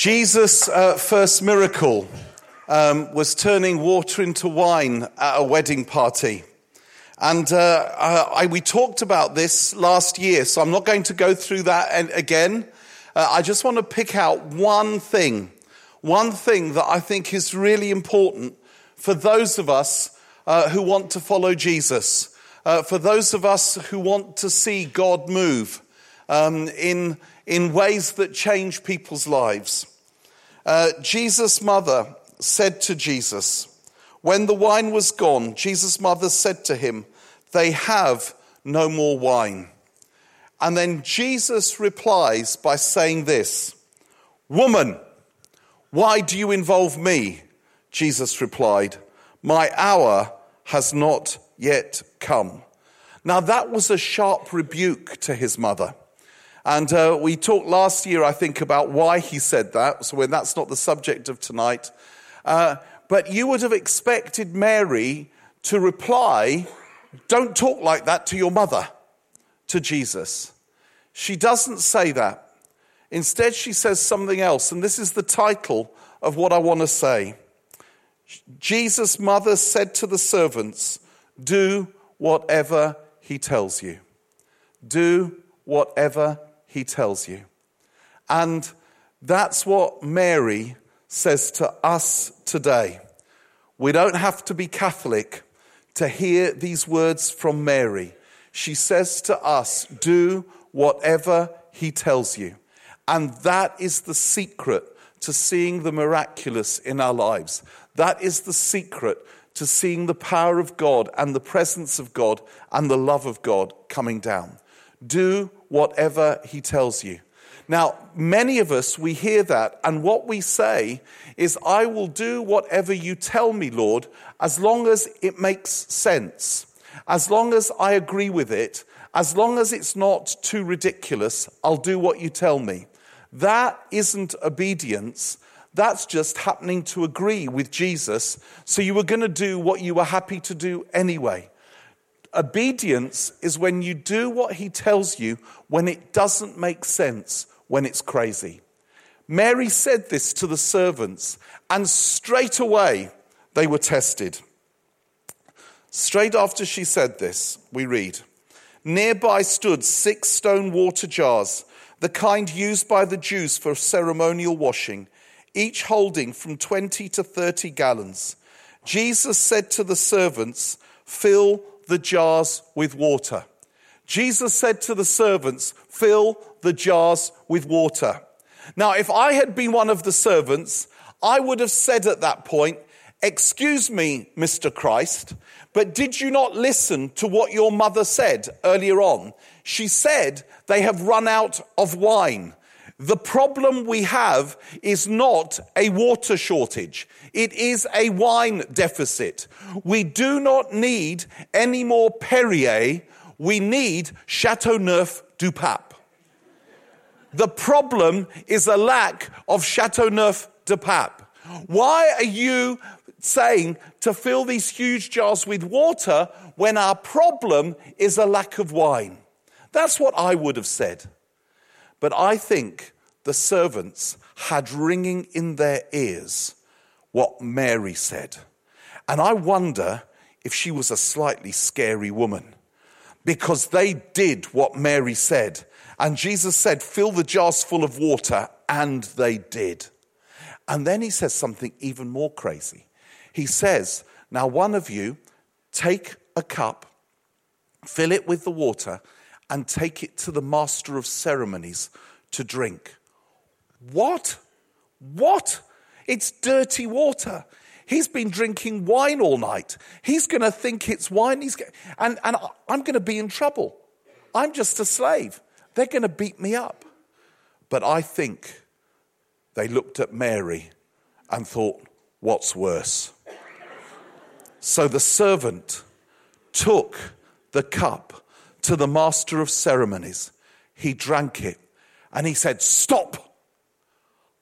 Jesus' uh, first miracle um, was turning water into wine at a wedding party. And uh, I, we talked about this last year, so I'm not going to go through that again. Uh, I just want to pick out one thing, one thing that I think is really important for those of us uh, who want to follow Jesus, uh, for those of us who want to see God move um, in, in ways that change people's lives. Uh, Jesus' mother said to Jesus, when the wine was gone, Jesus' mother said to him, They have no more wine. And then Jesus replies by saying this Woman, why do you involve me? Jesus replied, My hour has not yet come. Now, that was a sharp rebuke to his mother. And uh, we talked last year, I think, about why he said that. So when that's not the subject of tonight. Uh, but you would have expected Mary to reply, Don't talk like that to your mother, to Jesus. She doesn't say that. Instead, she says something else. And this is the title of what I want to say. Jesus' mother said to the servants, Do whatever he tells you. Do whatever he tells you. And that's what Mary says to us today. We don't have to be Catholic to hear these words from Mary. She says to us, Do whatever he tells you. And that is the secret to seeing the miraculous in our lives. That is the secret to seeing the power of God and the presence of God and the love of God coming down. Do whatever he tells you. Now, many of us, we hear that, and what we say is, I will do whatever you tell me, Lord, as long as it makes sense, as long as I agree with it, as long as it's not too ridiculous, I'll do what you tell me. That isn't obedience. That's just happening to agree with Jesus. So you were going to do what you were happy to do anyway. Obedience is when you do what he tells you when it doesn't make sense, when it's crazy. Mary said this to the servants, and straight away they were tested. Straight after she said this, we read Nearby stood six stone water jars, the kind used by the Jews for ceremonial washing, each holding from 20 to 30 gallons. Jesus said to the servants, Fill the jars with water. Jesus said to the servants, Fill the jars with water. Now, if I had been one of the servants, I would have said at that point, Excuse me, Mr. Christ, but did you not listen to what your mother said earlier on? She said they have run out of wine. The problem we have is not a water shortage. It is a wine deficit. We do not need any more Perrier. We need Chateauneuf du Pape. The problem is a lack of Chateauneuf du Pape. Why are you saying to fill these huge jars with water when our problem is a lack of wine? That's what I would have said. But I think the servants had ringing in their ears what Mary said. And I wonder if she was a slightly scary woman because they did what Mary said. And Jesus said, Fill the jars full of water, and they did. And then he says something even more crazy. He says, Now, one of you, take a cup, fill it with the water, and take it to the master of ceremonies to drink. What? What? It's dirty water. He's been drinking wine all night. He's going to think it's wine. He's and, and I'm going to be in trouble. I'm just a slave. They're going to beat me up. But I think they looked at Mary and thought, what's worse? So the servant took the cup to the master of ceremonies. He drank it and he said, Stop.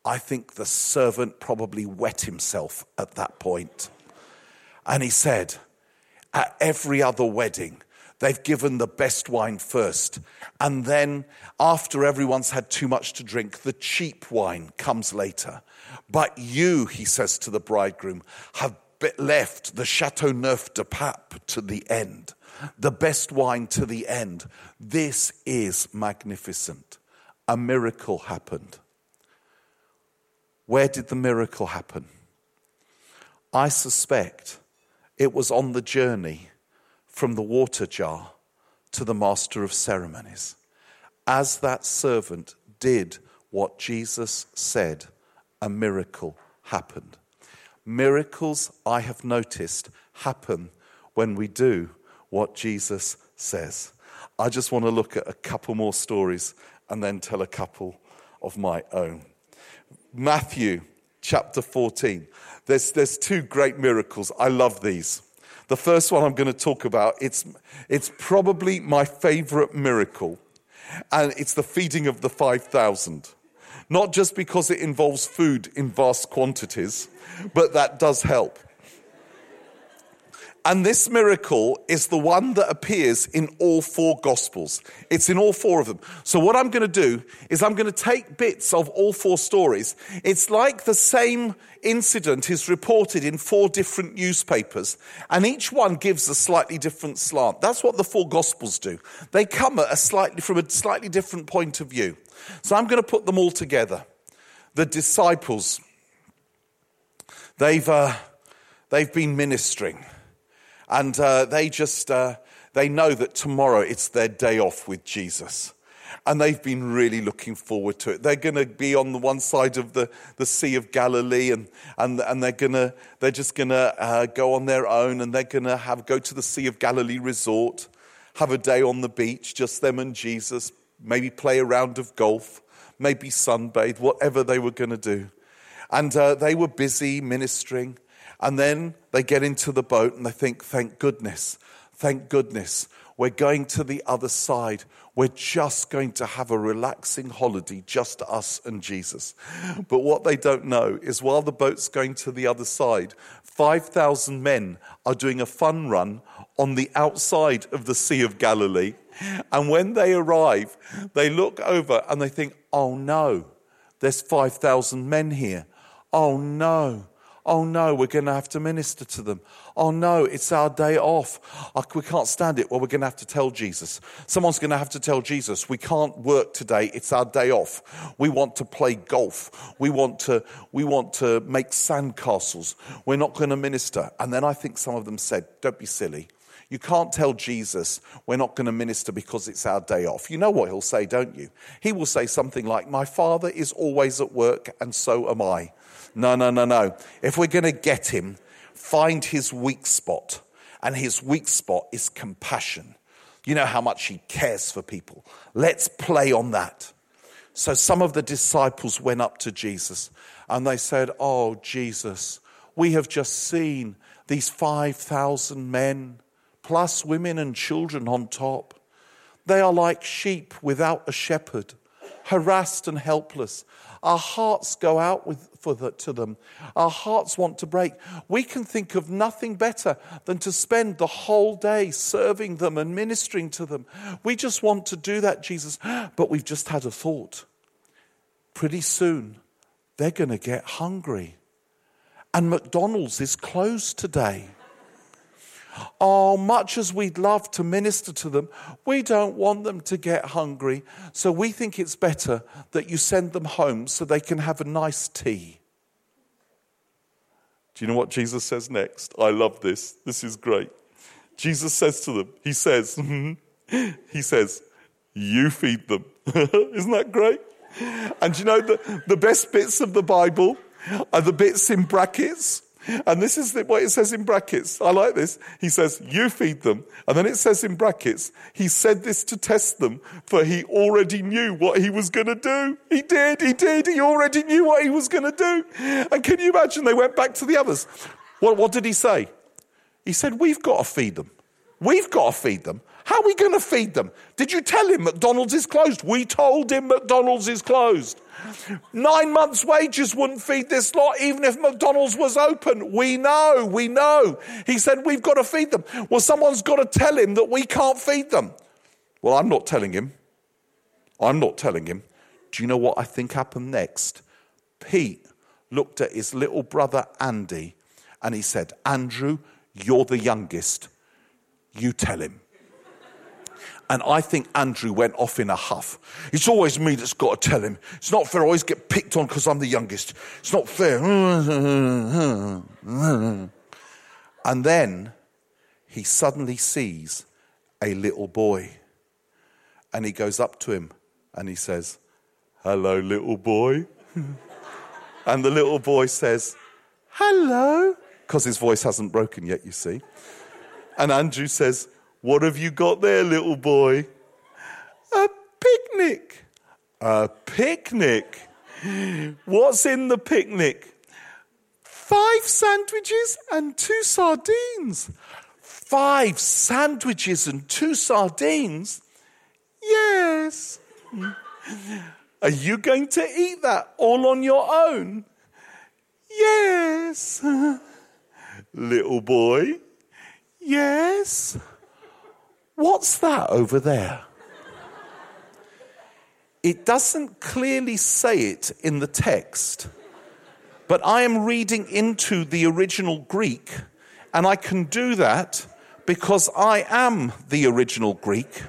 I think the servant probably wet himself at that point. And he said, At every other wedding, They've given the best wine first. And then, after everyone's had too much to drink, the cheap wine comes later. But you, he says to the bridegroom, have left the Chateau Neuf de Pape to the end, the best wine to the end. This is magnificent. A miracle happened. Where did the miracle happen? I suspect it was on the journey from the water jar to the master of ceremonies. As that servant did what Jesus said, a miracle happened. Miracles, I have noticed, happen when we do what Jesus says. I just want to look at a couple more stories and then tell a couple of my own. Matthew chapter 14. There's, there's two great miracles. I love these. The first one I'm going to talk about, it's, it's probably my favorite miracle, and it's the feeding of the 5,000. Not just because it involves food in vast quantities, but that does help. And this miracle is the one that appears in all four gospels. It's in all four of them. So what I'm going to do is I'm going to take bits of all four stories. It's like the same incident is reported in four different newspapers and each one gives a slightly different slant. That's what the four gospels do. They come at a slightly, from a slightly different point of view. So I'm going to put them all together. The disciples, they've, uh, they've been ministering and uh, they just, uh, they know that tomorrow it's their day off with Jesus. And they've been really looking forward to it. They're going to be on the one side of the, the Sea of Galilee and, and, and they're, gonna, they're just going to uh, go on their own and they're going to have, go to the Sea of Galilee resort, have a day on the beach, just them and Jesus, maybe play a round of golf, maybe sunbathe, whatever they were going to do. And uh, they were busy ministering. And then they get into the boat and they think, thank goodness, thank goodness, we're going to the other side. We're just going to have a relaxing holiday, just us and Jesus. But what they don't know is while the boat's going to the other side, 5,000 men are doing a fun run on the outside of the Sea of Galilee. And when they arrive, they look over and they think, oh no, there's 5,000 men here. Oh no. Oh no, we're going to have to minister to them. Oh no, it's our day off. we can't stand it. Well, we're going to have to tell Jesus. Someone's going to have to tell Jesus, we can't work today. It's our day off. We want to play golf. We want to, we want to make sandcastles. We're not going to minister. And then I think some of them said, don't be silly. You can't tell Jesus we're not going to minister because it's our day off. You know what he'll say, don't you? He will say something like, My father is always at work, and so am I. No, no, no, no. If we're going to get him, find his weak spot. And his weak spot is compassion. You know how much he cares for people. Let's play on that. So some of the disciples went up to Jesus and they said, Oh, Jesus, we have just seen these 5,000 men, plus women and children on top. They are like sheep without a shepherd, harassed and helpless. Our hearts go out with, for the, to them. Our hearts want to break. We can think of nothing better than to spend the whole day serving them and ministering to them. We just want to do that, Jesus. But we've just had a thought. Pretty soon, they're going to get hungry. And McDonald's is closed today. Oh, much as we'd love to minister to them, we don't want them to get hungry. So we think it's better that you send them home so they can have a nice tea. Do you know what Jesus says next? I love this. This is great. Jesus says to them, He says, mm-hmm. He says, You feed them. Isn't that great? And you know, the, the best bits of the Bible are the bits in brackets and this is what it says in brackets. I like this. He says, You feed them. And then it says in brackets, He said this to test them, for He already knew what He was going to do. He did, He did. He already knew what He was going to do. And can you imagine? They went back to the others. What, what did He say? He said, We've got to feed them. We've got to feed them. How are we going to feed them? Did you tell him McDonald's is closed? We told him McDonald's is closed. Nine months' wages wouldn't feed this lot, even if McDonald's was open. We know, we know. He said, We've got to feed them. Well, someone's got to tell him that we can't feed them. Well, I'm not telling him. I'm not telling him. Do you know what I think happened next? Pete looked at his little brother Andy and he said, Andrew, you're the youngest. You tell him. And I think Andrew went off in a huff. It's always me that's got to tell him. It's not fair. I always get picked on because I'm the youngest. It's not fair. And then he suddenly sees a little boy. And he goes up to him and he says, Hello, little boy. and the little boy says, Hello. Because his voice hasn't broken yet, you see. And Andrew says, What have you got there, little boy? A picnic. A picnic. What's in the picnic? Five sandwiches and two sardines. Five sandwiches and two sardines? Yes. Are you going to eat that all on your own? Yes. Little boy, yes. What's that over there? It doesn't clearly say it in the text, but I am reading into the original Greek, and I can do that because I am the original Greek.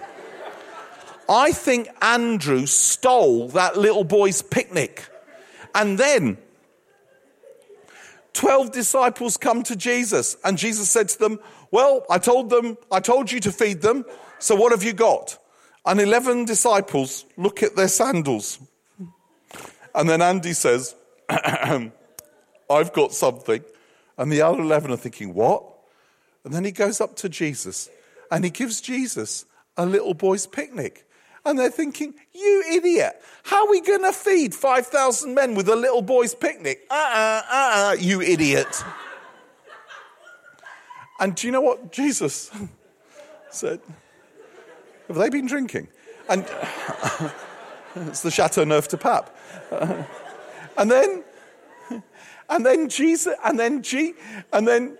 I think Andrew stole that little boy's picnic. And then 12 disciples come to Jesus, and Jesus said to them, Well, I told them, I told you to feed them, so what have you got? And 11 disciples look at their sandals. And then Andy says, I've got something. And the other 11 are thinking, What? And then he goes up to Jesus and he gives Jesus a little boy's picnic. And they're thinking, you idiot, how are we going to feed 5,000 men with a little boy's picnic? Uh uh-uh, uh, uh-uh, you idiot. And do you know what Jesus said? Have they been drinking? And it's the Chateau Neuf de Pape. and then, and then Jesus, and then G, and then,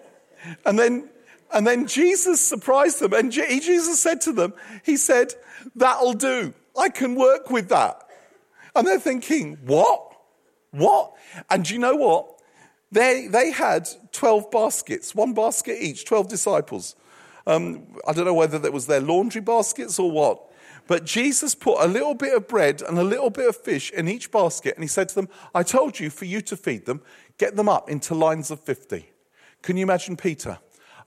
and then, and then Jesus surprised them. And Jesus said to them, He said, That'll do. I can work with that. And they're thinking, What? What? And do you know what? They, they had 12 baskets, one basket each, 12 disciples. Um, I don't know whether that was their laundry baskets or what. But Jesus put a little bit of bread and a little bit of fish in each basket, and he said to them, I told you for you to feed them, get them up into lines of 50. Can you imagine Peter?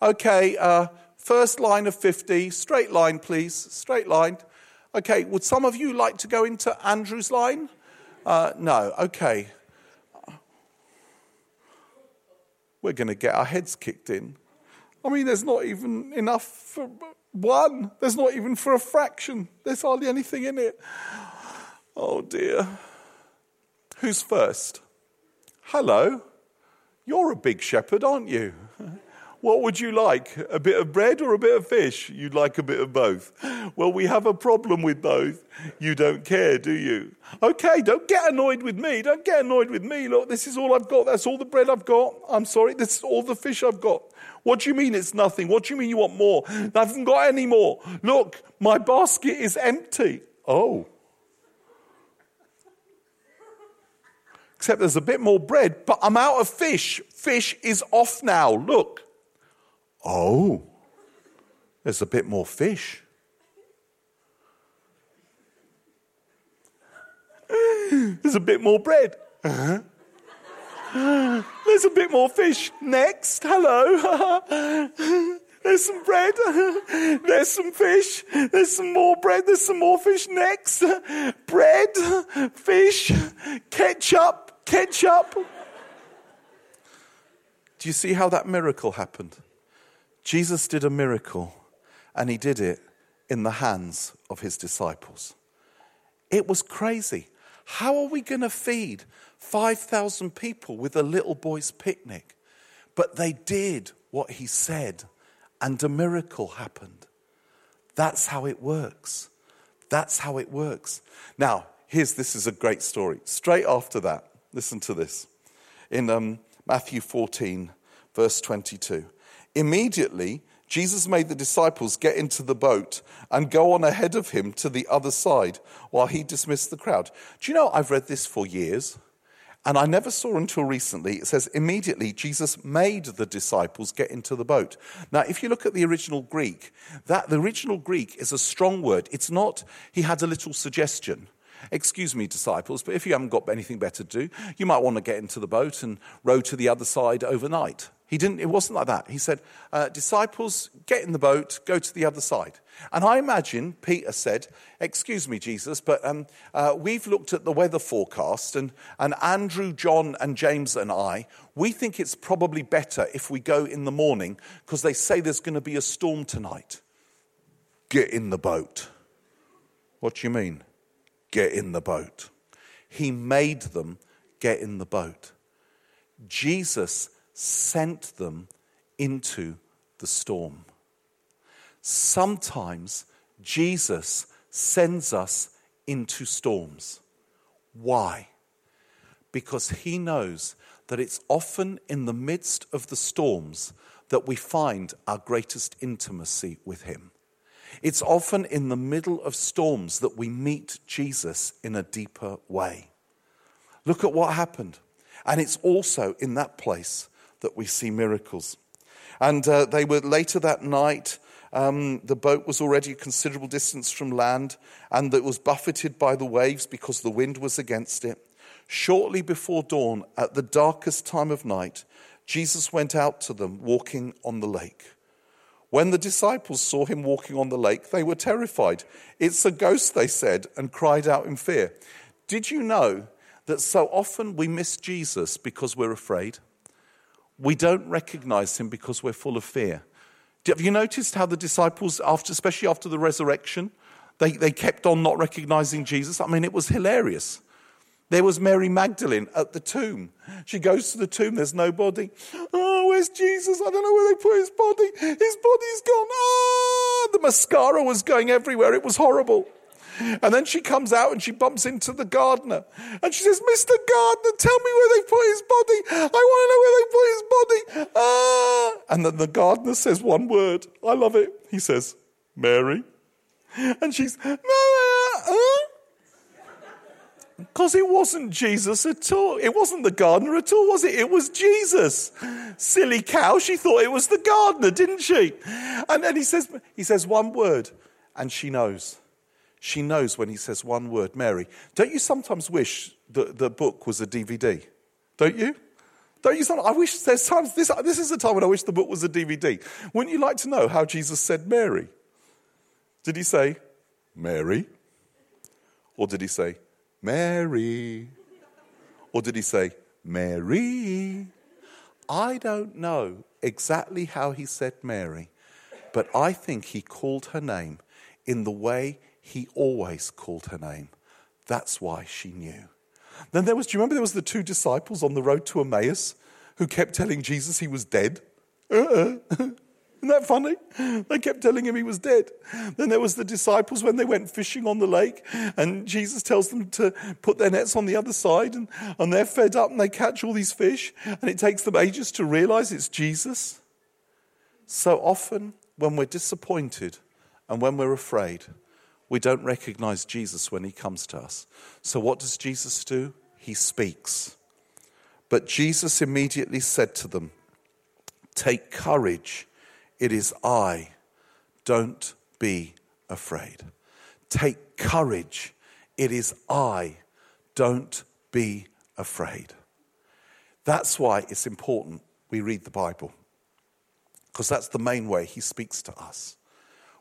Okay, uh, first line of 50, straight line, please, straight line. Okay, would some of you like to go into Andrew's line? Uh, no, okay. We're going to get our heads kicked in. I mean, there's not even enough for one, there's not even for a fraction. There's hardly anything in it. Oh dear. Who's first? Hello. You're a big shepherd, aren't you? What would you like? A bit of bread or a bit of fish? You'd like a bit of both. Well, we have a problem with both. You don't care, do you? Okay, don't get annoyed with me. Don't get annoyed with me. Look, this is all I've got. That's all the bread I've got. I'm sorry, this is all the fish I've got. What do you mean it's nothing? What do you mean you want more? I haven't got any more. Look, my basket is empty. Oh. Except there's a bit more bread, but I'm out of fish. Fish is off now. Look. Oh, there's a bit more fish. There's a bit more bread. Uh-huh. There's a bit more fish. Next, hello. There's some bread. There's some fish. There's some more bread. There's some more fish. Next, bread, fish, ketchup, ketchup. Do you see how that miracle happened? Jesus did a miracle, and he did it in the hands of his disciples. It was crazy. How are we going to feed 5,000 people with a little boy's picnic? But they did what he said, and a miracle happened. That's how it works. That's how it works. Now, here's this is a great story. Straight after that, listen to this. In um, Matthew 14, verse 22. Immediately, Jesus made the disciples get into the boat and go on ahead of him to the other side while he dismissed the crowd. Do you know, I've read this for years, and I never saw until recently. It says, immediately Jesus made the disciples get into the boat. Now, if you look at the original Greek, that the original Greek is a strong word. It's not, he had a little suggestion. Excuse me, disciples, but if you haven't got anything better to do, you might want to get into the boat and row to the other side overnight. He didn't, it wasn't like that. He said, uh, Disciples, get in the boat, go to the other side. And I imagine Peter said, Excuse me, Jesus, but um, uh, we've looked at the weather forecast, and, and Andrew, John, and James and I, we think it's probably better if we go in the morning because they say there's going to be a storm tonight. Get in the boat. What do you mean? Get in the boat. He made them get in the boat. Jesus sent them into the storm. Sometimes Jesus sends us into storms. Why? Because he knows that it's often in the midst of the storms that we find our greatest intimacy with him. It's often in the middle of storms that we meet Jesus in a deeper way. Look at what happened. And it's also in that place that we see miracles. And uh, they were later that night. Um, the boat was already a considerable distance from land, and it was buffeted by the waves because the wind was against it. Shortly before dawn, at the darkest time of night, Jesus went out to them walking on the lake. When the disciples saw him walking on the lake, they were terrified. It's a ghost, they said, and cried out in fear. Did you know that so often we miss Jesus because we're afraid? we don't recognize him because we're full of fear. Have you noticed how the disciples, after, especially after the resurrection, they, they kept on not recognizing Jesus? I mean, it was hilarious. There was Mary Magdalene at the tomb. She goes to the tomb, there's nobody. Oh, where's Jesus? I don't know where they put his body. His body's gone. Ah, the mascara was going everywhere. It was horrible. And then she comes out and she bumps into the gardener. And she says, Mr. Gardener, tell me where they put his body. I want to know where they put his body. Ah. And then the gardener says one word. I love it. He says, Mary. And she's, no, uh, because it wasn't Jesus at all. It wasn't the gardener at all, was it? It was Jesus. Silly cow. She thought it was the gardener, didn't she? And then he says, he says one word, and she knows. She knows when he says one word, Mary. Don't you sometimes wish that the book was a DVD? Don't you? Don't you? I wish there's times, this, this is the time when I wish the book was a DVD. Wouldn't you like to know how Jesus said Mary? Did he say, Mary? Or did he say, Mary? Or did he say, Mary? I don't know exactly how he said Mary, but I think he called her name in the way he always called her name. That's why she knew. Then there was, do you remember there was the two disciples on the road to Emmaus who kept telling Jesus he was dead? Uh-uh. Isn't that funny? They kept telling him he was dead. Then there was the disciples when they went fishing on the lake, and Jesus tells them to put their nets on the other side, and, and they're fed up and they catch all these fish, and it takes them ages to realize it's Jesus. So often, when we're disappointed and when we're afraid, we don't recognize Jesus when he comes to us. So, what does Jesus do? He speaks. But Jesus immediately said to them, Take courage, it is I. Don't be afraid. Take courage, it is I. Don't be afraid. That's why it's important we read the Bible, because that's the main way he speaks to us.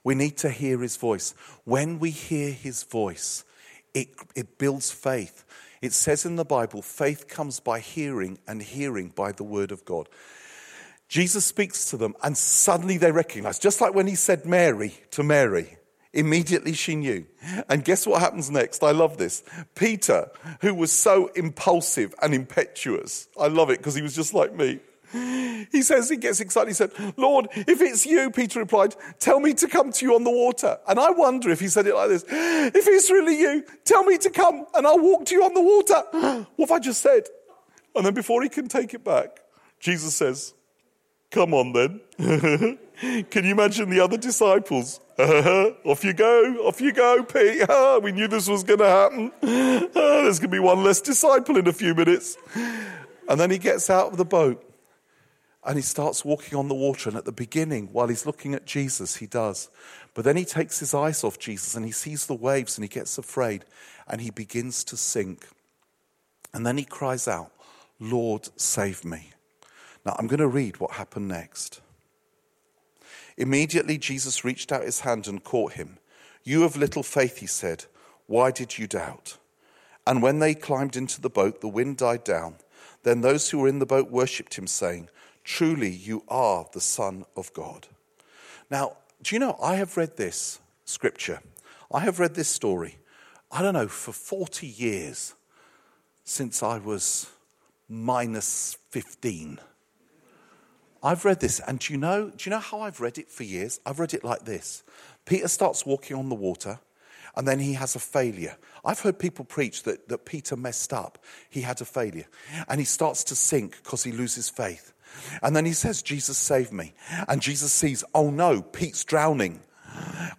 We need to hear his voice. When we hear his voice, it, it builds faith. It says in the Bible, faith comes by hearing, and hearing by the word of God. Jesus speaks to them, and suddenly they recognize, just like when he said Mary to Mary, immediately she knew. And guess what happens next? I love this. Peter, who was so impulsive and impetuous, I love it because he was just like me. He says, he gets excited. He said, Lord, if it's you, Peter replied, tell me to come to you on the water. And I wonder if he said it like this If it's really you, tell me to come and I'll walk to you on the water. what have I just said? And then before he can take it back, Jesus says, Come on then. can you imagine the other disciples? off you go, off you go, Pete. we knew this was going to happen. there's going to be one less disciple in a few minutes. And then he gets out of the boat and he starts walking on the water. And at the beginning, while he's looking at Jesus, he does. But then he takes his eyes off Jesus and he sees the waves and he gets afraid and he begins to sink. And then he cries out, Lord, save me. Now, I'm going to read what happened next. Immediately, Jesus reached out his hand and caught him. You of little faith, he said, why did you doubt? And when they climbed into the boat, the wind died down. Then those who were in the boat worshipped him, saying, Truly, you are the Son of God. Now, do you know, I have read this scripture. I have read this story, I don't know, for 40 years since I was minus 15. I've read this, and do you know, do you know how I've read it for years? I've read it like this. Peter starts walking on the water, and then he has a failure. I've heard people preach that, that Peter messed up. He had a failure. And he starts to sink because he loses faith. And then he says, Jesus, save me. And Jesus sees, oh no, Pete's drowning.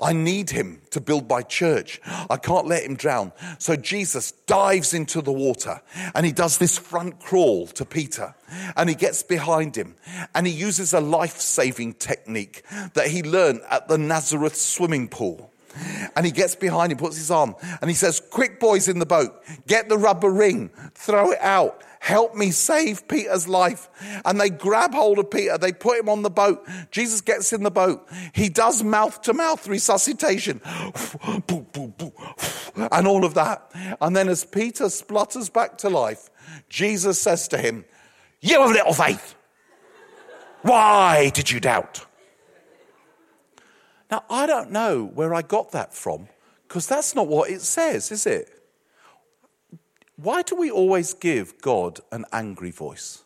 I need him to build my church. I can't let him drown. So Jesus dives into the water and he does this front crawl to Peter and he gets behind him and he uses a life saving technique that he learned at the Nazareth swimming pool. And he gets behind him, puts his arm, and he says, Quick, boys in the boat, get the rubber ring, throw it out, help me save Peter's life. And they grab hold of Peter, they put him on the boat. Jesus gets in the boat. He does mouth to mouth resuscitation, and all of that. And then as Peter splutters back to life, Jesus says to him, You have little faith. Why did you doubt? Now, I don't know where I got that from, because that's not what it says, is it? Why do we always give God an angry voice?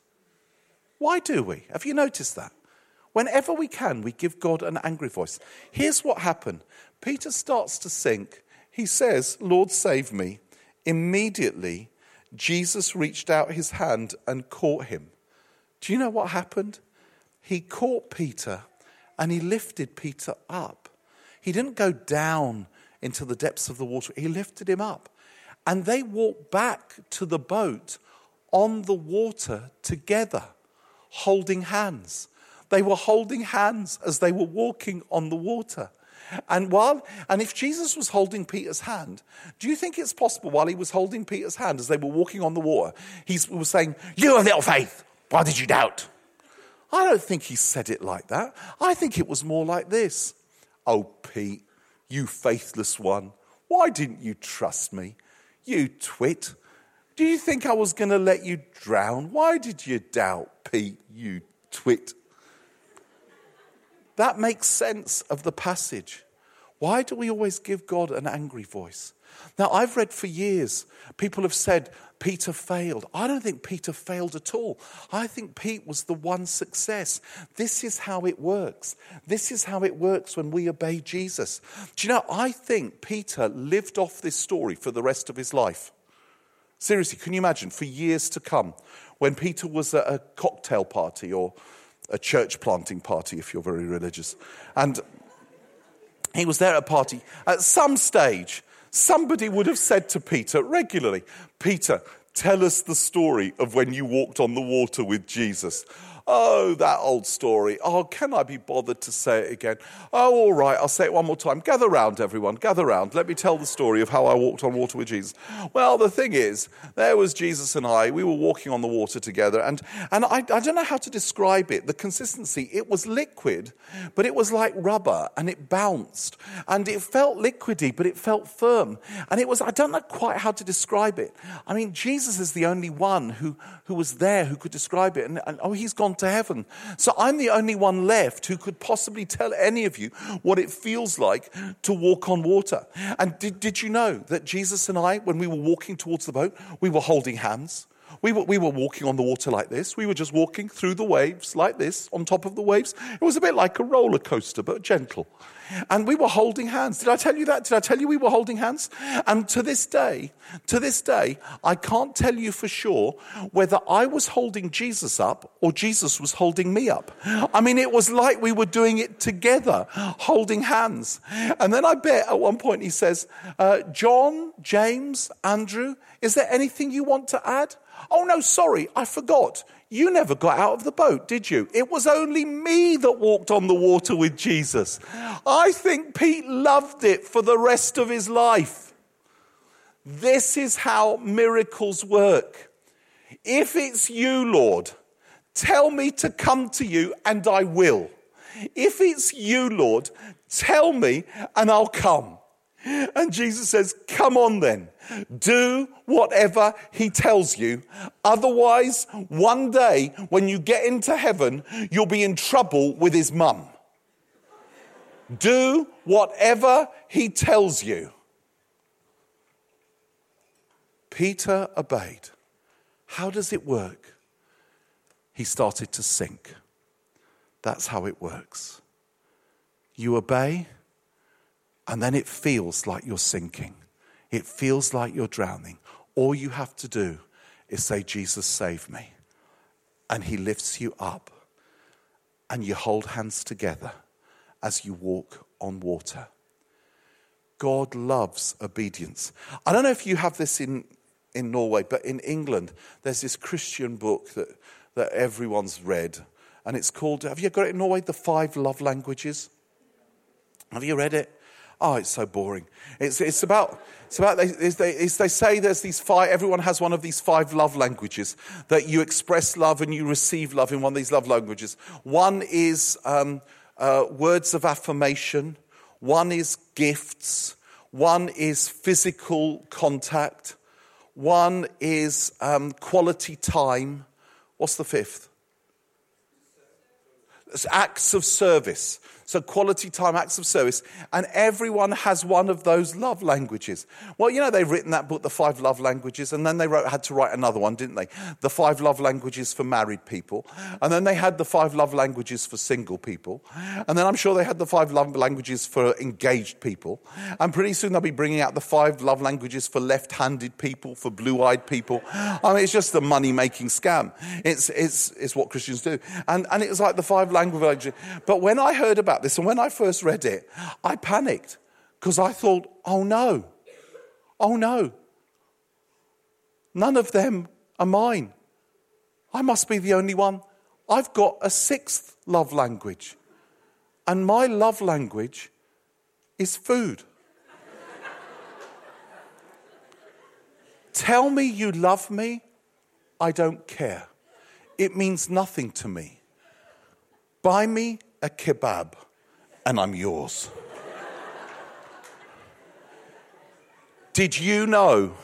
Why do we? Have you noticed that? Whenever we can, we give God an angry voice. Here's what happened Peter starts to sink. He says, Lord, save me. Immediately, Jesus reached out his hand and caught him. Do you know what happened? He caught Peter and he lifted Peter up. He didn't go down into the depths of the water, he lifted him up. And they walked back to the boat on the water together, holding hands. They were holding hands as they were walking on the water. And while and if Jesus was holding Peter's hand, do you think it's possible while he was holding Peter's hand as they were walking on the water, he was saying, You have little faith, why did you doubt? I don't think he said it like that. I think it was more like this Oh, Pete, you faithless one, why didn't you trust me? You twit. Do you think I was going to let you drown? Why did you doubt, Pete, you twit? That makes sense of the passage. Why do we always give God an angry voice? Now, I've read for years, people have said Peter failed. I don't think Peter failed at all. I think Pete was the one success. This is how it works. This is how it works when we obey Jesus. Do you know, I think Peter lived off this story for the rest of his life. Seriously, can you imagine for years to come when Peter was at a cocktail party or a church planting party, if you're very religious, and he was there at a party. At some stage, somebody would have said to Peter regularly, Peter, tell us the story of when you walked on the water with Jesus. Oh, that old story. Oh, can I be bothered to say it again? Oh, all right, I'll say it one more time. Gather round, everyone. Gather round. Let me tell the story of how I walked on water with Jesus. Well, the thing is, there was Jesus and I. We were walking on the water together, and, and I, I don't know how to describe it. The consistency, it was liquid, but it was like rubber, and it bounced. And it felt liquidy, but it felt firm. And it was, I don't know quite how to describe it. I mean, Jesus is the only one who, who was there who could describe it. And, and oh, he's gone to heaven. So I'm the only one left who could possibly tell any of you what it feels like to walk on water. And did, did you know that Jesus and I, when we were walking towards the boat, we were holding hands? We were, we were walking on the water like this. We were just walking through the waves like this, on top of the waves. It was a bit like a roller coaster, but gentle. And we were holding hands. Did I tell you that? Did I tell you we were holding hands? And to this day, to this day, I can't tell you for sure whether I was holding Jesus up or Jesus was holding me up. I mean, it was like we were doing it together, holding hands. And then I bet at one point he says, uh, John, James, Andrew, is there anything you want to add? Oh, no, sorry, I forgot. You never got out of the boat, did you? It was only me that walked on the water with Jesus. I think Pete loved it for the rest of his life. This is how miracles work. If it's you, Lord, tell me to come to you and I will. If it's you, Lord, tell me and I'll come. And Jesus says, Come on then. Do whatever he tells you. Otherwise, one day when you get into heaven, you'll be in trouble with his mum. Do whatever he tells you. Peter obeyed. How does it work? He started to sink. That's how it works. You obey, and then it feels like you're sinking. It feels like you're drowning. All you have to do is say, Jesus, save me. And he lifts you up. And you hold hands together as you walk on water. God loves obedience. I don't know if you have this in, in Norway, but in England, there's this Christian book that, that everyone's read. And it's called, have you got it in Norway? The Five Love Languages. Have you read it? Oh, it's so boring. It's, it's about, it's about they, they, they say there's these five, everyone has one of these five love languages that you express love and you receive love in one of these love languages. One is um, uh, words of affirmation, one is gifts, one is physical contact, one is um, quality time. What's the fifth? It's acts of service. So, quality time, acts of service. And everyone has one of those love languages. Well, you know, they've written that book, The Five Love Languages, and then they wrote, had to write another one, didn't they? The Five Love Languages for Married People. And then they had the Five Love Languages for Single People. And then I'm sure they had the Five Love Languages for Engaged People. And pretty soon they'll be bringing out the Five Love Languages for Left handed people, for blue eyed people. I mean, it's just a money making scam. It's, it's, it's what Christians do. And, and it was like the Five Languages. But when I heard about about this, and when I first read it, I panicked because I thought, oh no, oh no, none of them are mine. I must be the only one. I've got a sixth love language, and my love language is food. Tell me you love me, I don't care. It means nothing to me. Buy me a kebab and I'm yours. Did you know?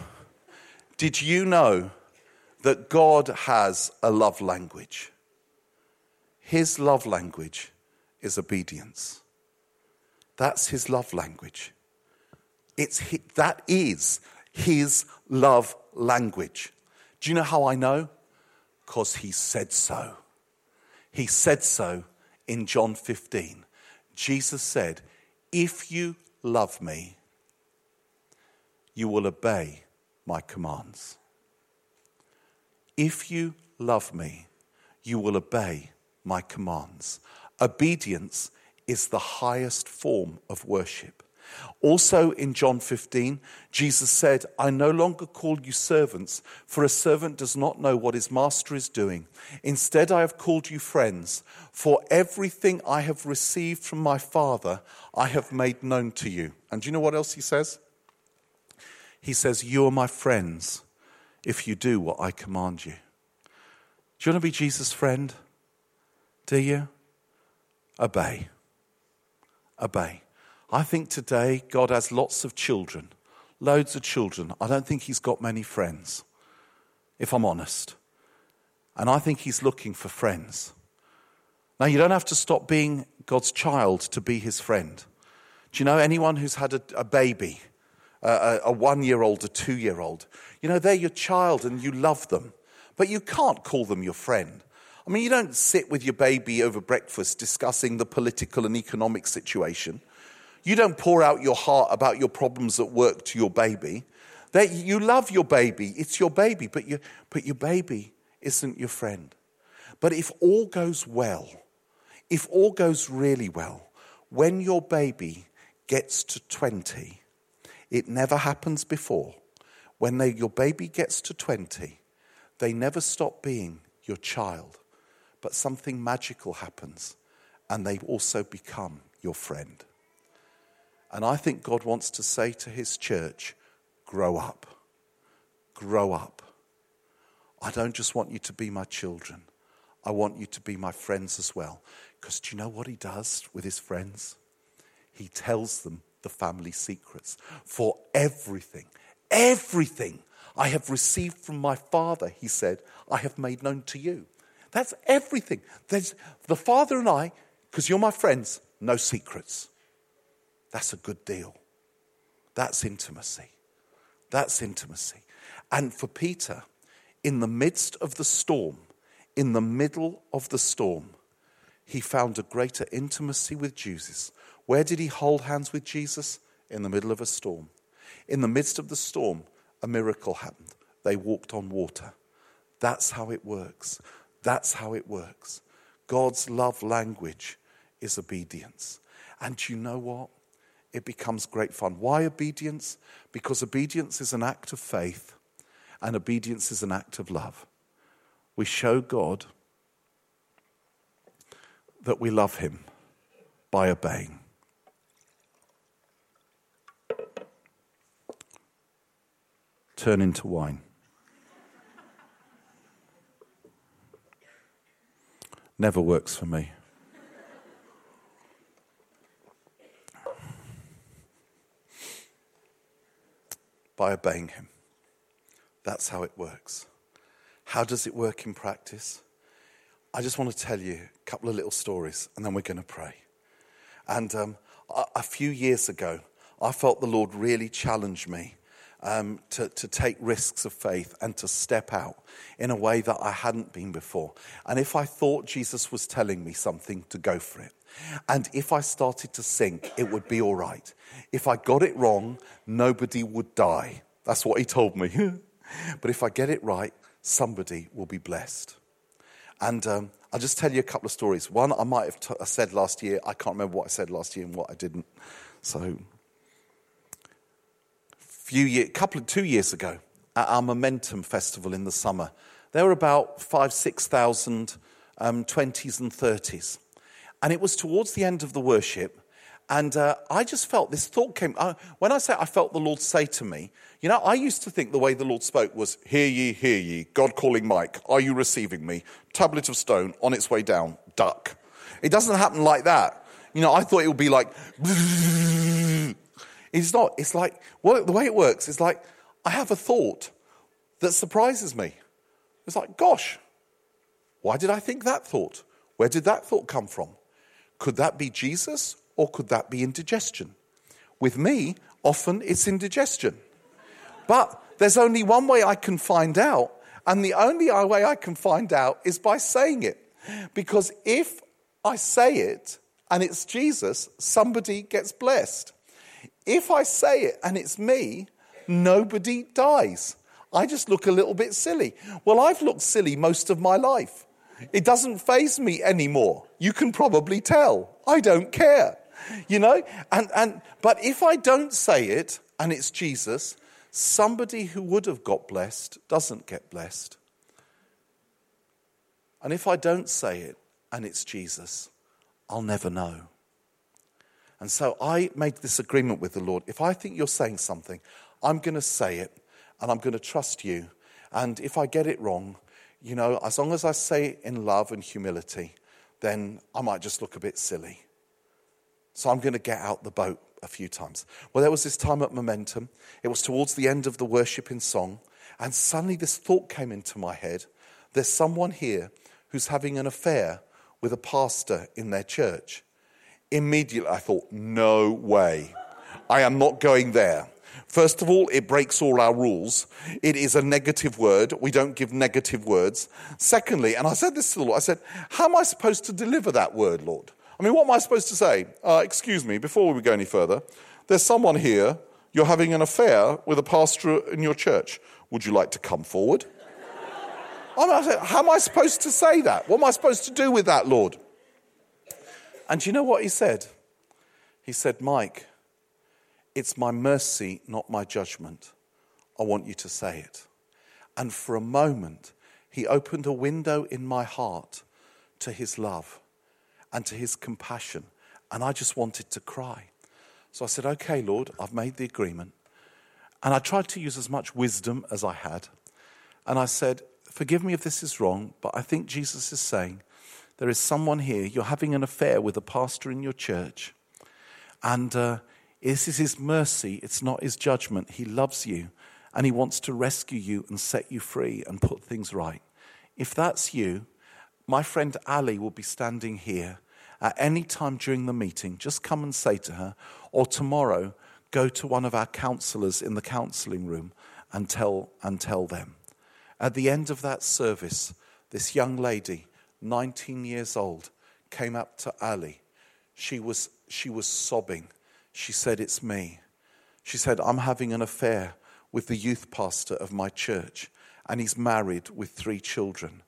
Did you know that God has a love language? His love language is obedience. That's his love language. It's that is his love language. Do you know how I know? Because he said so. He said so in John 15. Jesus said, If you love me, you will obey my commands. If you love me, you will obey my commands. Obedience is the highest form of worship. Also in John 15, Jesus said, I no longer call you servants, for a servant does not know what his master is doing. Instead, I have called you friends, for everything I have received from my Father, I have made known to you. And do you know what else he says? He says, You are my friends if you do what I command you. Do you want to be Jesus' friend? Do you? Obey. Obey. I think today God has lots of children, loads of children. I don't think He's got many friends, if I'm honest. And I think He's looking for friends. Now, you don't have to stop being God's child to be His friend. Do you know anyone who's had a, a baby, a, a one year old, a two year old? You know, they're your child and you love them. but you can't call them your friend. I mean, you don't sit with your baby over breakfast discussing the political and economic situation. You don't pour out your heart about your problems at work to your baby. That you love your baby, it's your baby, but, but your baby isn't your friend. But if all goes well, if all goes really well, when your baby gets to 20, it never happens before. When they, your baby gets to 20, they never stop being your child, but something magical happens and they also become your friend. And I think God wants to say to his church, grow up. Grow up. I don't just want you to be my children. I want you to be my friends as well. Because do you know what he does with his friends? He tells them the family secrets. For everything, everything I have received from my Father, he said, I have made known to you. That's everything. There's the Father and I, because you're my friends, no secrets. That's a good deal. That's intimacy. That's intimacy. And for Peter, in the midst of the storm, in the middle of the storm, he found a greater intimacy with Jesus. Where did he hold hands with Jesus? In the middle of a storm. In the midst of the storm, a miracle happened. They walked on water. That's how it works. That's how it works. God's love language is obedience. And you know what? It becomes great fun. Why obedience? Because obedience is an act of faith and obedience is an act of love. We show God that we love Him by obeying. Turn into wine. Never works for me. By obeying Him. That's how it works. How does it work in practice? I just want to tell you a couple of little stories and then we're going to pray. And um, a, a, few years ago, I felt the Lord really challenge me um, to, to take risks of faith and to step out in a way that I hadn't been before. And if I thought Jesus was telling me something, to go for it. And if I started to sink, it would be all right. If I got it wrong, nobody would die. That's what he told me. but if I get it right, somebody will be blessed. And um, I'll just tell you a couple of stories. One I might have t- I said last year. I can't remember what I said last year and what I didn't. So, few year, couple of two years ago, at our Momentum Festival in the summer, there were about five, six thousand um, 20s and 30s, and it was towards the end of the worship. And uh, I just felt this thought came. Uh, when I say I felt the Lord say to me, you know, I used to think the way the Lord spoke was, Hear ye, hear ye, God calling Mike, are you receiving me? Tablet of stone on its way down, duck. It doesn't happen like that. You know, I thought it would be like, it's not. It's like, well, the way it works is like, I have a thought that surprises me. It's like, gosh, why did I think that thought? Where did that thought come from? Could that be Jesus or could that be indigestion? With me, often it's indigestion. But there's only one way I can find out, and the only way I can find out is by saying it. Because if I say it and it's Jesus, somebody gets blessed. If I say it and it's me, nobody dies. I just look a little bit silly. Well, I've looked silly most of my life. It doesn't faze me anymore. You can probably tell. I don't care. You know? And, and, but if I don't say it and it's Jesus, somebody who would have got blessed doesn't get blessed. And if I don't say it and it's Jesus, I'll never know. And so I made this agreement with the Lord. If I think you're saying something, I'm going to say it and I'm going to trust you. And if I get it wrong, you know, as long as I say it in love and humility, then I might just look a bit silly. So I'm going to get out the boat a few times. Well, there was this time at Momentum. It was towards the end of the worship in song. And suddenly this thought came into my head there's someone here who's having an affair with a pastor in their church. Immediately I thought, no way. I am not going there. First of all, it breaks all our rules. It is a negative word. We don't give negative words. Secondly, and I said this to the Lord, I said, How am I supposed to deliver that word, Lord? I mean, what am I supposed to say? Uh, excuse me, before we go any further, there's someone here, you're having an affair with a pastor in your church. Would you like to come forward? I said, How am I supposed to say that? What am I supposed to do with that, Lord? And you know what he said? He said, Mike, it's my mercy, not my judgment. I want you to say it. And for a moment, he opened a window in my heart to his love and to his compassion. And I just wanted to cry. So I said, Okay, Lord, I've made the agreement. And I tried to use as much wisdom as I had. And I said, Forgive me if this is wrong, but I think Jesus is saying, There is someone here, you're having an affair with a pastor in your church. And uh, this is His mercy, it's not His judgment. He loves you and He wants to rescue you and set you free and put things right. If that's you, my friend Ali will be standing here at any time during the meeting. Just come and say to her, or tomorrow, go to one of our counselors in the counseling room and tell, and tell them. At the end of that service, this young lady, 19 years old, came up to Ali. She was, she was sobbing she said, It's me. She said, I'm having an affair with the youth pastor of my church, and he's married with three children.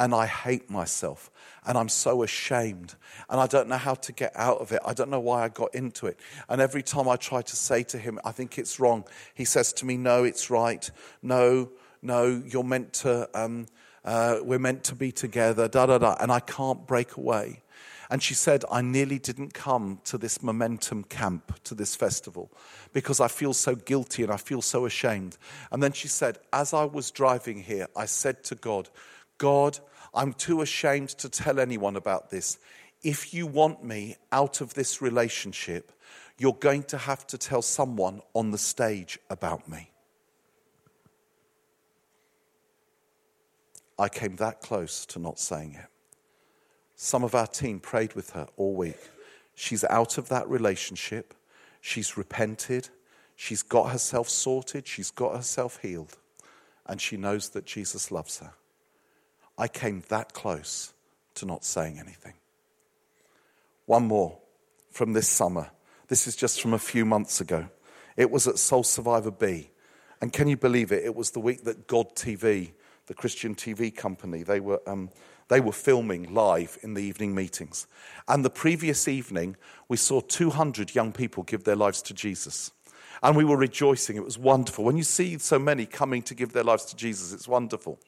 And I hate myself, and I'm so ashamed, and I don't know how to get out of it. I don't know why I got into it. And every time I try to say to him, I think it's wrong, he says to me, No, it's right. No, no, you're meant to, um, uh, we're meant to be together, da da da. And I can't break away. And she said, I nearly didn't come to this momentum camp, to this festival, because I feel so guilty and I feel so ashamed. And then she said, As I was driving here, I said to God, God, I'm too ashamed to tell anyone about this. If you want me out of this relationship, you're going to have to tell someone on the stage about me. I came that close to not saying it. Some of our team prayed with her all week. She's out of that relationship. She's repented. She's got herself sorted. She's got herself healed. And she knows that Jesus loves her. I came that close to not saying anything. One more from this summer. This is just from a few months ago. It was at Soul Survivor B. And can you believe it? It was the week that God TV, the Christian TV company, they were um, they were filming live in the evening meetings. And the previous evening, we saw 200 young people give their lives to Jesus. And we were rejoicing. It was wonderful. When you see so many coming to give their lives to Jesus, it's wonderful.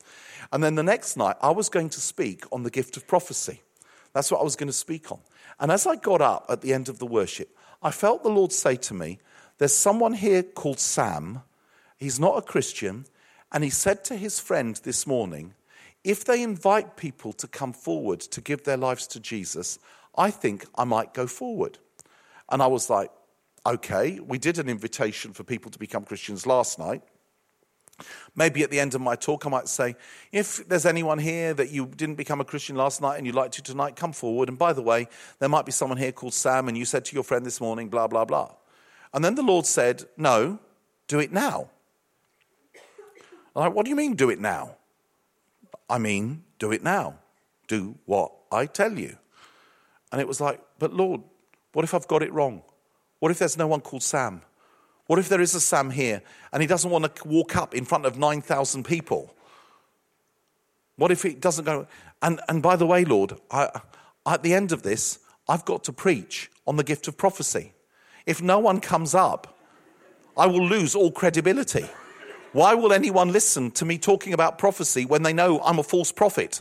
And then the next night, I was going to speak on the gift of prophecy. That's what I was going to speak on. And as I got up at the end of the worship, I felt the Lord say to me, There's someone here called Sam. He's not a Christian. And he said to his friend this morning, if they invite people to come forward to give their lives to Jesus, I think I might go forward. And I was like, okay, we did an invitation for people to become Christians last night. Maybe at the end of my talk, I might say, if there's anyone here that you didn't become a Christian last night and you'd like to tonight, come forward. And by the way, there might be someone here called Sam, and you said to your friend this morning, blah, blah, blah. And then the Lord said, no, do it now. I'm like, what do you mean, do it now? I mean, do it now. Do what I tell you. And it was like, but Lord, what if I've got it wrong? What if there's no one called Sam? What if there is a Sam here and he doesn't want to walk up in front of 9,000 people? What if he doesn't go? And, and by the way, Lord, I, at the end of this, I've got to preach on the gift of prophecy. If no one comes up, I will lose all credibility. Why will anyone listen to me talking about prophecy when they know I'm a false prophet?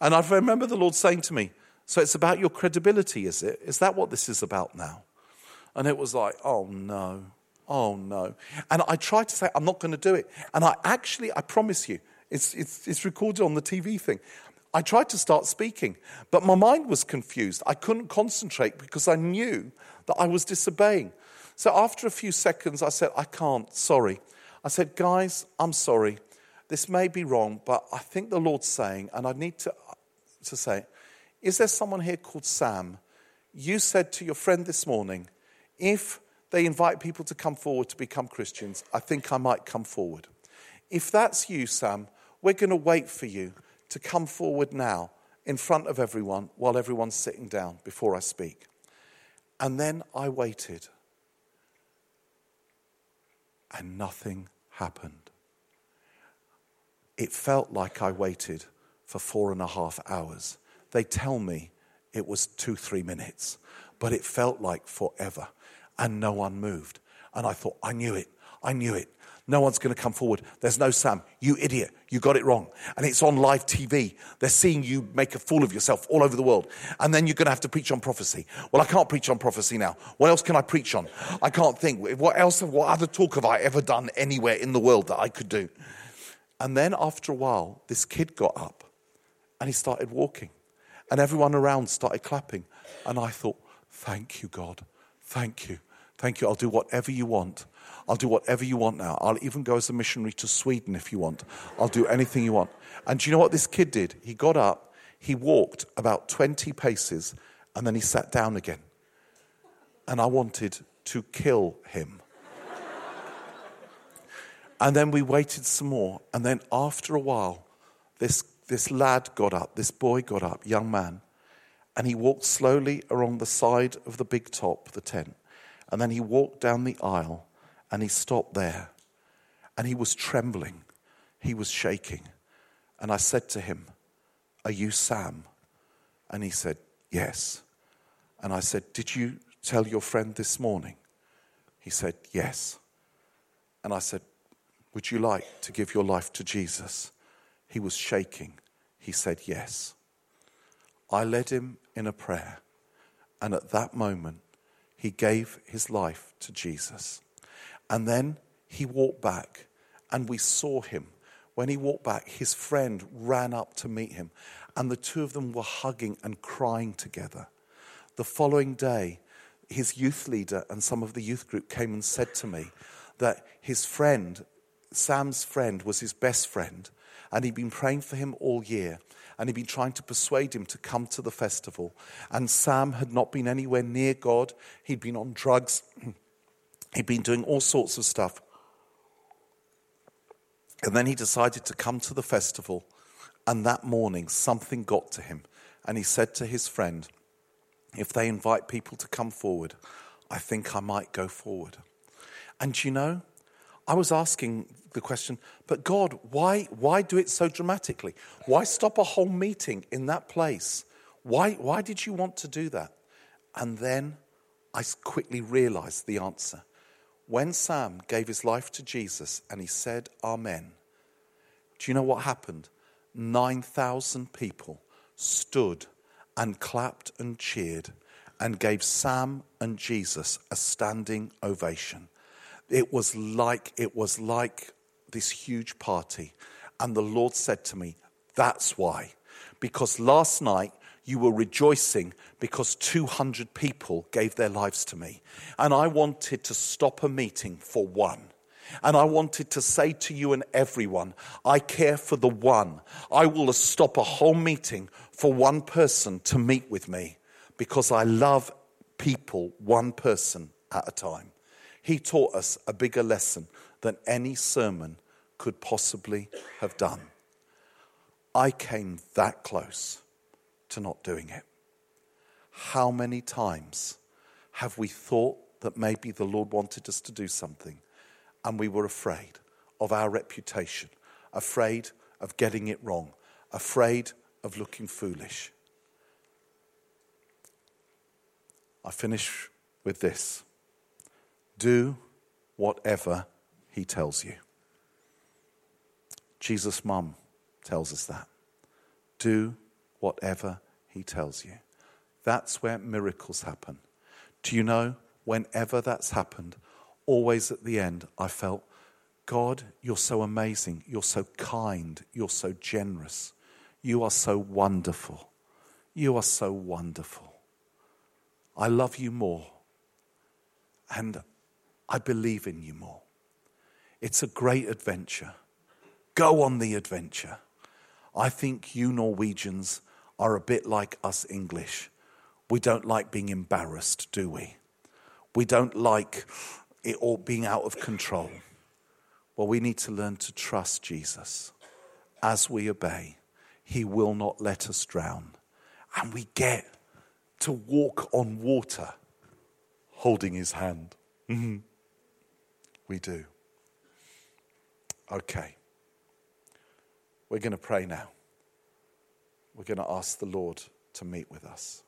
And I remember the Lord saying to me, So it's about your credibility, is it? Is that what this is about now? And it was like, Oh no, oh no. And I tried to say, I'm not going to do it. And I actually, I promise you, it's, it's, it's recorded on the TV thing. I tried to start speaking, but my mind was confused. I couldn't concentrate because I knew that I was disobeying. So after a few seconds, I said, I can't, sorry. I said, Guys, I'm sorry. This may be wrong, but I think the Lord's saying, and I need to, to say, is there someone here called Sam? You said to your friend this morning, if they invite people to come forward to become Christians. I think I might come forward. If that's you, Sam, we're going to wait for you to come forward now in front of everyone while everyone's sitting down before I speak. And then I waited, and nothing happened. It felt like I waited for four and a half hours. They tell me it was two, three minutes, but it felt like forever, and no one moved. And I thought, I knew it, I knew it. No one's going to come forward. There's no Sam. You idiot. You got it wrong. And it's on live TV. They're seeing you make a fool of yourself all over the world. And then you're going to have to preach on prophecy. Well, I can't preach on prophecy now. What else can I preach on? I can't think. What else, what other talk have I ever done anywhere in the world that I could do? And then after a while, this kid got up and he started walking. And everyone around started clapping. And I thought, thank you, God. Thank you. Thank you. I'll do whatever you want. I'll do whatever you want now. I'll even go as a missionary to Sweden if you want. I'll do anything you want. And do you know what this kid did? He got up, he walked about 20 paces, and then he sat down again. And I wanted to kill him. and then we waited some more. And then after a while, this, this lad got up, this boy got up, young man, and he walked slowly along the side of the big top, the tent. And then he walked down the aisle and he stopped there and he was trembling. He was shaking. And I said to him, Are you Sam? And he said, Yes. And I said, Did you tell your friend this morning? He said, Yes. And I said, Would you like to give your life to Jesus? He was shaking. He said, Yes. I led him in a prayer. And at that moment, he gave his life to Jesus. And then he walked back, and we saw him. When he walked back, his friend ran up to meet him, and the two of them were hugging and crying together. The following day, his youth leader and some of the youth group came and said to me that his friend, Sam's friend, was his best friend, and he'd been praying for him all year, and he'd been trying to persuade him to come to the festival. And Sam had not been anywhere near God, he'd been on drugs. He'd been doing all sorts of stuff. And then he decided to come to the festival. And that morning, something got to him. And he said to his friend, If they invite people to come forward, I think I might go forward. And you know, I was asking the question, but God, why, why do it so dramatically? Why stop a whole meeting in that place? Why, why did you want to do that? And then I quickly realized the answer. When Sam gave his life to Jesus and he said, Amen, do you know what happened? 9,000 people stood and clapped and cheered and gave Sam and Jesus a standing ovation. It was like it was like this huge party. And the Lord said to me, That's why. Because last night you were rejoicing because 200 people gave their lives to me. And I wanted to stop a meeting for one. And I wanted to say to you and everyone, I care for the one. I will stop a whole meeting for one person to meet with me because I love people one person at a time. He taught us a bigger lesson than any sermon could possibly have done. I came that close to not doing it. How many times have we thought that maybe the Lord wanted us to do something and we were afraid of our reputation, afraid of getting it wrong, afraid of looking foolish? I finish with this do whatever he tells you. Jesus' mum tells us that. Do whatever he tells you. That's where miracles happen. Do you know, whenever that's happened, always at the end, I felt, God, you're so amazing. You're so kind. You're so generous. You are so wonderful. You are so wonderful. I love you more. And I believe in you more. It's a great adventure. Go on the adventure. I think you Norwegians are a bit like us English. We don't like being embarrassed, do we? We don't like it all being out of control. Well, we need to learn to trust Jesus. As we obey, He will not let us drown. And we get to walk on water holding His hand. Mm-hmm. We do. Okay. We're going to pray now. We're going to ask the Lord to meet with us.